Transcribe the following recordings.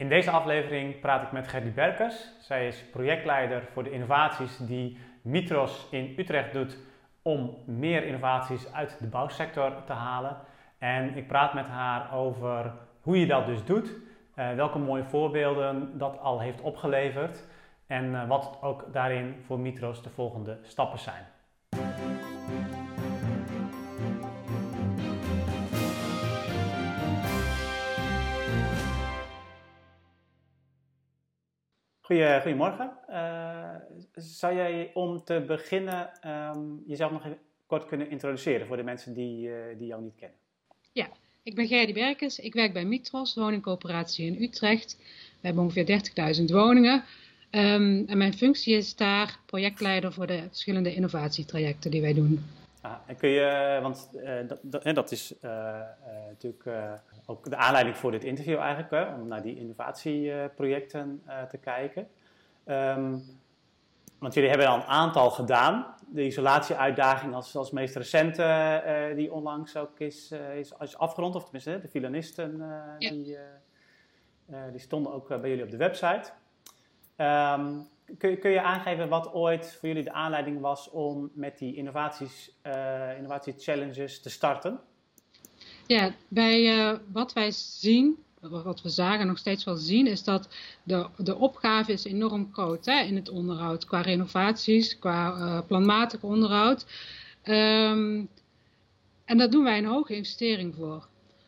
In deze aflevering praat ik met Gerdy Berkers. Zij is projectleider voor de innovaties die Mitros in Utrecht doet om meer innovaties uit de bouwsector te halen. En ik praat met haar over hoe je dat dus doet, uh, welke mooie voorbeelden dat al heeft opgeleverd en uh, wat ook daarin voor Mitros de volgende stappen zijn. Goedemorgen. Uh, zou jij om te beginnen um, jezelf nog even kort kunnen introduceren voor de mensen die, uh, die jou niet kennen? Ja, ik ben Gerdy Berkes. Ik werk bij Mitros, woningcoöperatie in Utrecht. We hebben ongeveer 30.000 woningen. Um, en mijn functie is daar projectleider voor de verschillende innovatietrajecten die wij doen. Ah, en kun je, want uh, dat, dat, dat, is natuurlijk ook de aanleiding voor dit interview eigenlijk, hè, om naar die innovatieprojecten te kijken. Um, want jullie hebben al een aantal gedaan. De isolatieuitdaging als, als meest recente, die onlangs ook is, is, is afgerond, of tenminste de filanisten, ja. die, die stonden ook bij jullie op de website. Um, kun, kun, je aangeven wat ooit voor jullie de aanleiding was om met die innovaties, uh, innovatie-challenges te starten? Ja, bij uh, wat wij zien, wat we zagen nog steeds wel zien, is dat de, de opgave is enorm groot hè, in het onderhoud. Qua renovaties, qua uh, planmatig onderhoud. Um, en daar doen wij een hoge investering voor.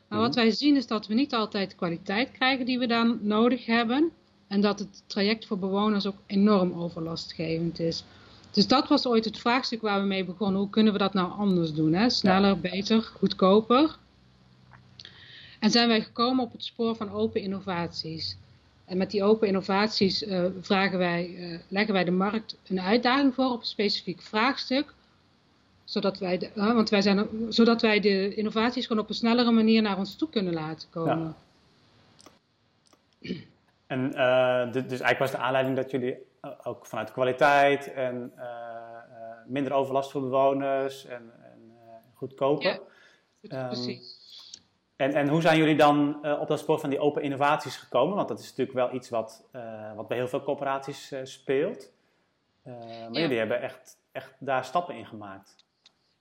Maar wat wij zien is dat we niet altijd de kwaliteit krijgen die we dan nodig hebben. En dat het traject voor bewoners ook enorm overlastgevend is. Dus dat was ooit het vraagstuk waar we mee begonnen. Hoe kunnen we dat nou anders doen? Hè? Sneller, beter, goedkoper. En zijn wij gekomen op het spoor van open innovaties. En met die open innovaties uh, vragen wij, uh, leggen wij de markt een uitdaging voor op een specifiek vraagstuk. Zodat wij, de, uh, want wij zijn, zodat wij de innovaties gewoon op een snellere manier naar ons toe kunnen laten komen. Ja. En uh, dus eigenlijk was de aanleiding dat jullie ook vanuit kwaliteit en minder overlast voor bewoners en, en goedkoper. Ja, um, precies. En, en hoe zijn jullie dan op dat spoor van die open innovaties gekomen? Want dat is natuurlijk wel iets wat, wat bij heel veel corporaties speelt. maar ja. jullie hebben echt, echt daar stappen in gemaakt.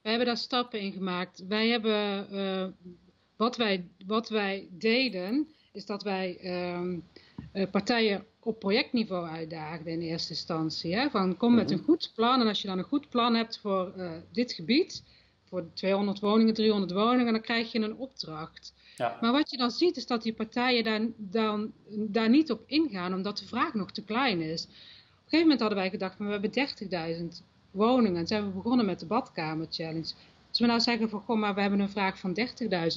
Wij hebben daar stappen in gemaakt. Wij hebben, wat, wij, wat wij deden, is dat wij uh, partijen op projectniveau uitdaagden in eerste instantie. Hè? Van kom met een goed plan en als je dan een goed plan hebt voor uh, dit gebied, voor 200 woningen, 300 woningen, dan krijg je een opdracht. Ja. Maar wat je dan ziet is dat die partijen daar, dan, daar niet op ingaan omdat de vraag nog te klein is. Op een gegeven moment hadden wij gedacht, we hebben 30.000 woningen en zijn we begonnen met de badkamer challenge. Als we nou zeggen van, goh, maar we hebben een vraag van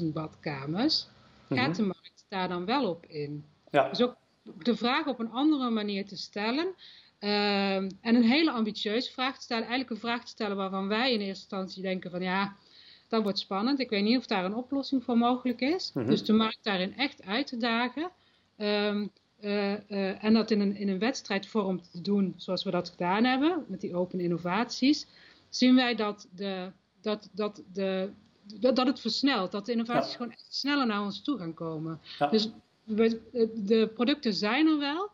30.000 badkamers, gaat mm -hmm. de markt daar dan wel op in? Ja. Dus ook de vraag op een andere manier te stellen. Uh, en een hele ambitieuze vraag te stellen. Eigenlijk een vraag te stellen waarvan wij in eerste instantie denken van ja, dat wordt spannend. Ik weet niet of daar een oplossing voor mogelijk is. Mm -hmm. Dus de markt daarin echt uit te dagen. Um, uh, uh, en dat in een, in een wedstrijdvorm te doen zoals we dat gedaan hebben. Met die open innovaties. Zien wij dat, de, dat, dat, de, dat, dat het versnelt. Dat de innovaties ja. gewoon echt sneller naar ons toe gaan komen. Ja. Dus we, de producten zijn er wel.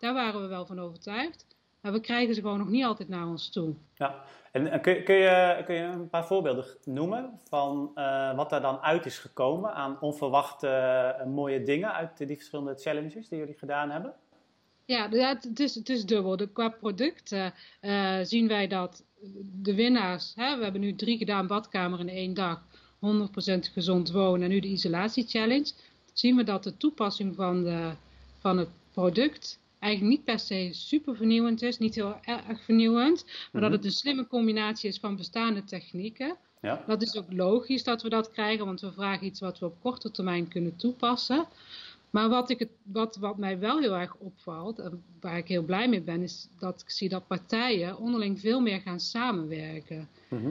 Daar waren we wel van overtuigd. Maar we krijgen ze gewoon nog niet altijd naar ons toe. Ja, en kun, kun, je, kun je een paar voorbeelden noemen van uh, wat er dan uit is gekomen aan onverwachte uh, mooie dingen uit die verschillende challenges die jullie gedaan hebben? Ja, het is, het is dubbel. De, qua producten uh, zien wij dat de winnaars, hè, we hebben nu drie gedaan badkamer in één dag, 100% gezond wonen en nu de isolatie challenge zien we dat de toepassing van, de, van het product eigenlijk niet per se super vernieuwend is, niet heel erg vernieuwend, maar dat het een slimme combinatie is van bestaande technieken. Ja. Dat is ook logisch dat we dat krijgen, want we vragen iets wat we op korte termijn kunnen toepassen. Maar wat, ik het, wat, wat mij wel heel erg opvalt, en waar ik heel blij mee ben, is dat ik zie dat partijen onderling veel meer gaan samenwerken.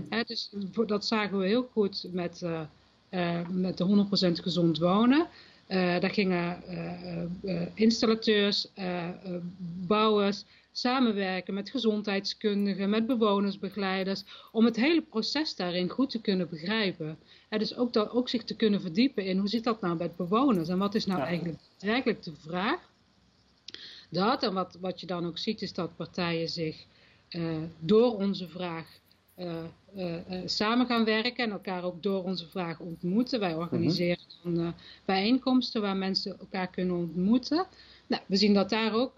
He, dus dat zagen we heel goed met, uh, uh, met de 100% gezond wonen. Uh, daar gingen uh, uh, installateurs, bouwers samenwerken met gezondheidskundigen, met bewonersbegeleiders, om het hele proces daarin goed te kunnen begrijpen. En dus ook, dat, ook zich te kunnen verdiepen in hoe zit dat nou met bewoners en wat is nou ja. eigenlijk, eigenlijk de vraag. dat. En wat, wat je dan ook ziet is dat partijen zich door onze vraag samen gaan werken en elkaar ook door onze vraag ontmoeten. Wij organiseren mm bijeenkomsten waar mensen elkaar kunnen ontmoeten. Nou, we zien dat daar ook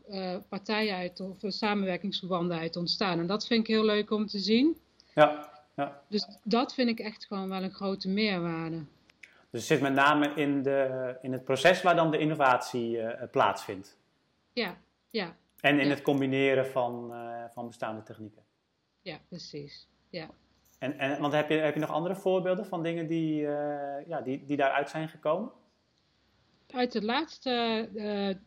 partijen uit of samenwerkingsverbanden uit ontstaan. En dat vind ik heel leuk om te zien. Ja, ja. Dus dat vind ik echt gewoon wel een grote meerwaarde. Dus het zit met name in, de, in het proces waar dan de innovatie uh, plaatsvindt. Ja, ja. En in het combineren van, uh, van bestaande technieken. Ja, precies. Ja. En, en, want heb je, heb je nog andere voorbeelden van dingen die, uh, ja, die, die daaruit zijn gekomen? uit de laatste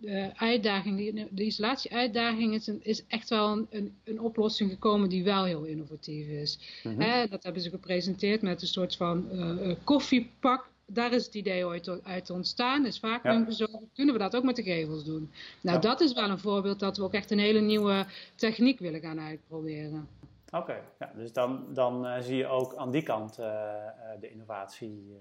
uh, uitdaging, de isolatie-uitdaging, is, is echt wel een, een, een, oplossing gekomen die wel heel innovatief is. Mhm. dat hebben ze gepresenteerd met een soort van uh, koffiepak. Daar is het idee ooit uit ontstaan, is vaak ja. Kunnen we dat ook met de gevels doen? Nou, dat is wel een voorbeeld dat we ook echt een hele nieuwe techniek willen gaan uitproberen. Oké, ja, dus dan, dan zie je ook aan die kant de innovatie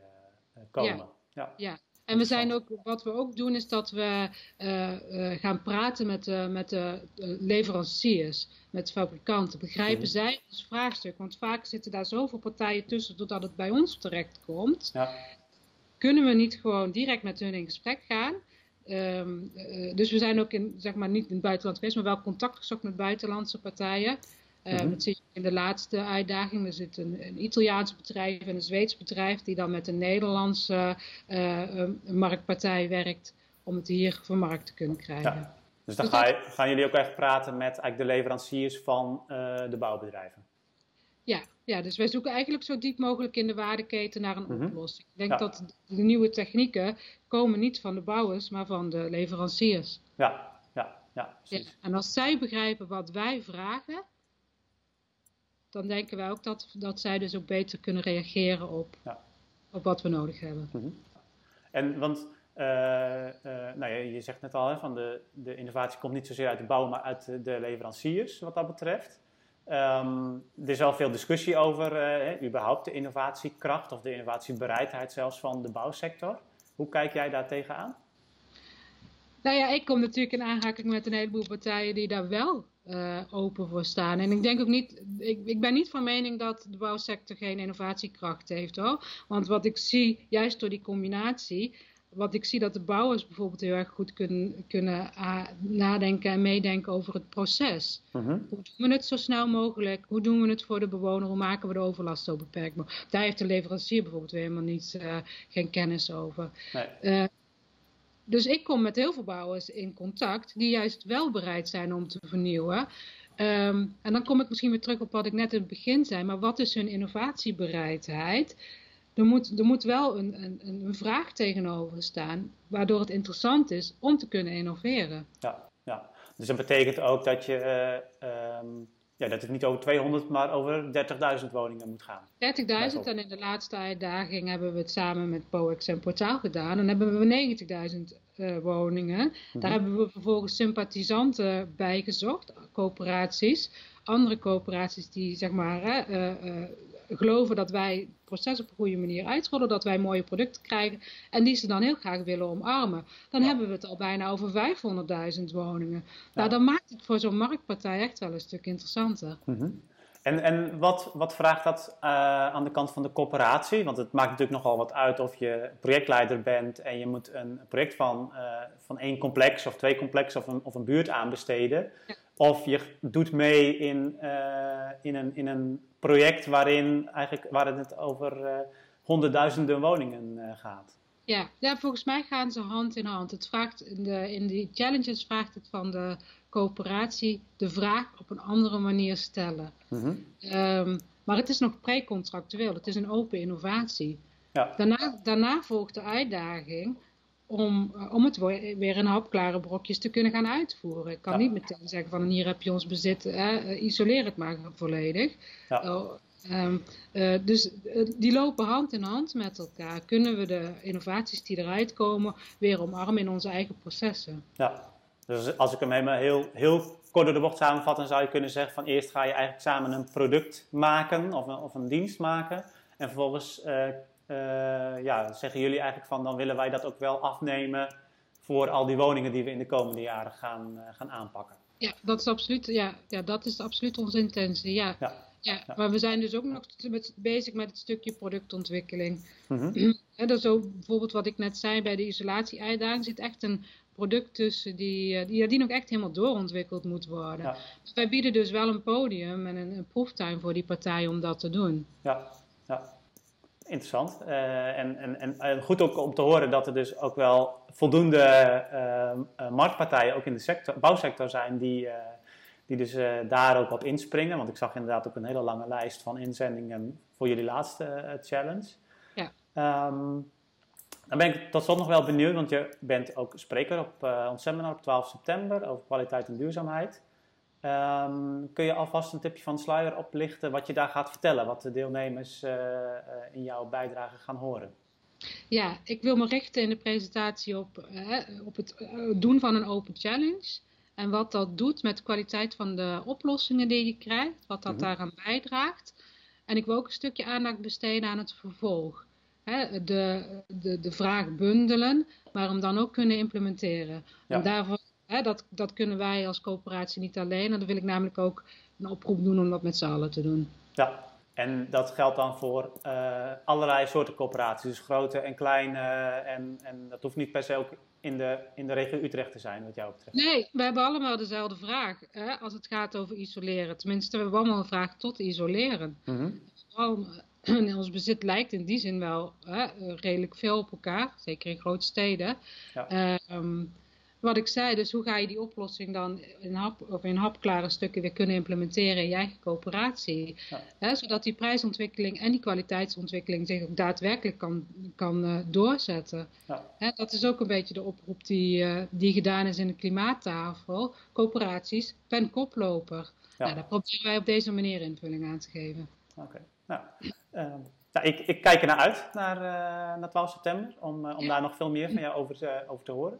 komen. ja. ja. En we zijn ook, wat we ook doen is dat we uh, uh, gaan praten met, uh, met de leveranciers, met fabrikanten. Begrijpen mhm. zij ons vraagstuk? Want vaak zitten daar zoveel partijen tussen doordat het bij ons terecht komt. Ja. Kunnen we niet gewoon direct met hun in gesprek gaan? Um, dus we zijn ook in, zeg maar, niet in het buitenland geweest, maar wel contact gezocht met buitenlandse partijen. Uh, mm je in de laatste uitdaging. Er zit een, een Italiaans bedrijf en een Zweeds bedrijf die dan met een Nederlandse uh, marktpartij werkt om het hier vermarkt te kunnen krijgen. Ja. Dus dan dus ga je, gaan jullie ook echt praten met eigenlijk de leveranciers van uh, de bouwbedrijven? Ja, ja, dus wij zoeken eigenlijk zo diep mogelijk in de waardeketen naar een mm oplossing. Ik denk ja. dat de nieuwe technieken komen niet van de bouwers, maar van de leveranciers. Ja, ja, ja, ja. En als zij begrijpen wat wij vragen, dan denken wij ook dat, dat zij dus ook beter kunnen reageren op, ja. op wat we nodig hebben. Mm -hmm. En want, uh, uh, nou ja, je zegt net al, hè, van de, de innovatie komt niet zozeer uit de bouw, maar uit de leveranciers wat dat betreft. Um, er is al veel discussie over uh, überhaupt de innovatiekracht of de innovatiebereidheid zelfs van de bouwsector. Hoe kijk jij daar tegenaan? Nou ja, ik kom natuurlijk in aanraking met een heleboel partijen die daar wel uh, open voor staan. En ik denk ook niet, ik, ik, ben niet van mening dat de bouwsector geen innovatiekracht heeft hoor. Want wat ik zie, juist door die combinatie, wat ik zie dat de bouwers bijvoorbeeld heel erg goed kunnen, kunnen uh, nadenken en meedenken over het proces. Uh -huh. Hoe doen we het zo snel mogelijk? Hoe doen we het voor de bewoner? Hoe maken we de overlast zo beperkt mogelijk? Daar heeft de leverancier bijvoorbeeld helemaal niet, uh, geen kennis over. Nee. Dus ik kom met heel veel bouwers in contact die juist wel bereid zijn om te vernieuwen. Um, en dan kom ik misschien weer terug op wat ik net in het begin zei. Maar wat is hun innovatiebereidheid? Er moet, er moet wel een, een, een vraag tegenover staan, waardoor het interessant is om te kunnen innoveren. Ja, ja. dus dat betekent ook dat je uh, um ja, dat het niet over 200, maar over 30.000 woningen moet gaan. 30.000 en in de laatste uitdaging hebben we het samen met POEX en Portaal gedaan. En hebben we 90.000 uh, woningen. Mm -hmm. Daar hebben we vervolgens sympathisanten bij gezocht, coöperaties. Andere coöperaties die zeg maar uh, uh, geloven dat wij het proces op een goede manier uitrollen, dat wij mooie producten krijgen en die ze dan heel graag willen omarmen. Dan hebben we het al bijna over 500.000 woningen. Nou, dan maakt het voor zo'n marktpartij echt wel een stuk interessanter. Mm -hmm. En, en wat, wat vraagt dat uh, aan de kant van de coöperatie? Want het maakt natuurlijk nogal wat uit of je projectleider bent en je moet een project van, uh, van één complex of twee complexen of een, of een buurt aanbesteden. Ja. Of je doet mee in, uh, in, een, in een project waarin eigenlijk, waar het over honderdduizenden woningen gaat. Ja, ja, volgens mij gaan ze hand in hand. Het vraagt in, de, in die challenges vraagt het van de coöperatie de vraag op een andere manier stellen. Mm -hmm. um, maar het is nog precontractueel, het is een open innovatie. Ja. Daarna, daarna volgt de uitdaging om, uh, om het weer in hapklare brokjes te kunnen gaan uitvoeren. Ik kan ja. niet meteen zeggen van hier heb je ons bezit, uh, isoleer het maar volledig. Ja. Uh, um, dus die lopen hand in hand met elkaar. Kunnen we de innovaties die eruit komen weer omarmen in onze eigen processen? Ja, dus als ik hem helemaal heel, heel kort door de bocht samenvat, dan zou je kunnen zeggen van eerst ga je eigenlijk samen een product maken of een, of een dienst maken. En vervolgens uh, ja, zeggen jullie eigenlijk van dan willen wij dat ook wel afnemen voor al die woningen die we in de komende jaren gaan, gaan aanpakken. Ja, dat is absoluut, ja, ja, dat is absoluut onze intentie. Ja. ja. Ja, maar we zijn dus ook nog met, bezig met het stukje productontwikkeling. En dat is ook bijvoorbeeld wat ik net zei bij de isolatie-uitdaging, zit echt een product tussen die, eh, die, die nog echt helemaal doorontwikkeld moet worden. Dus wij bieden dus wel een podium en een, een proeftuin voor die partijen om dat te doen. Ja, ja. Interessant. Uh, en, en, en goed ook om te horen dat er dus ook wel voldoende uh, marktpartijen ook in de sector, bouwsector zijn die die dus daar ook op inspringen. Want ik zag inderdaad ook een hele lange lijst van inzendingen voor jullie laatste challenge. Ja. Um, dan ben ik tot slot nog wel benieuwd, want je bent ook spreker op ons seminar op 12 september over kwaliteit en duurzaamheid. Um, kun je alvast een tipje van de sluier oplichten wat je daar gaat vertellen, wat de deelnemers in jouw bijdrage gaan horen? Ja, ik wil me richten in de presentatie op, op het doen van een open challenge. En wat dat doet met de kwaliteit van de oplossingen die je krijgt, wat dat mm daaraan bijdraagt. En ik wil ook een stukje aandacht besteden aan het vervolg. He, de, de, de vraag bundelen, maar hem dan ook kunnen implementeren. Ja. Daarvoor, dat, dat kunnen wij als coöperatie niet alleen. En dan wil ik namelijk ook een oproep doen om dat met z'n allen te doen. Ja, en dat geldt dan voor uh, allerlei soorten coöperaties, dus grote en kleine. En, en dat hoeft niet per se ook in de, in de regio Utrecht te zijn, wat jou betreft. Nee, we hebben allemaal dezelfde vraag hè, als het gaat over isoleren. Tenminste, we hebben allemaal een vraag tot isoleren. Mm -hmm. ons bezit lijkt in die zin wel hè, redelijk veel op elkaar, zeker in grote steden. Ja. Um, wat ik zei, dus hoe ga je die oplossing dan in, hap, of in hapklare stukken weer kunnen implementeren in je eigen coöperatie. zodat die prijsontwikkeling en die kwaliteitsontwikkeling zich ook daadwerkelijk kan, kan uh, doorzetten. Ja. dat is ook een beetje de oproep die, uh, die gedaan is in de klimaattafel. Coöperaties, pen koploper. Ja. Nou, daar proberen wij op deze manier invulling aan te geven. Oké, nou, uh, nou, ik, ik, kijk er naar uit, naar, uh, naar 12 september, om, om daar nog veel meer van jou over, over te horen.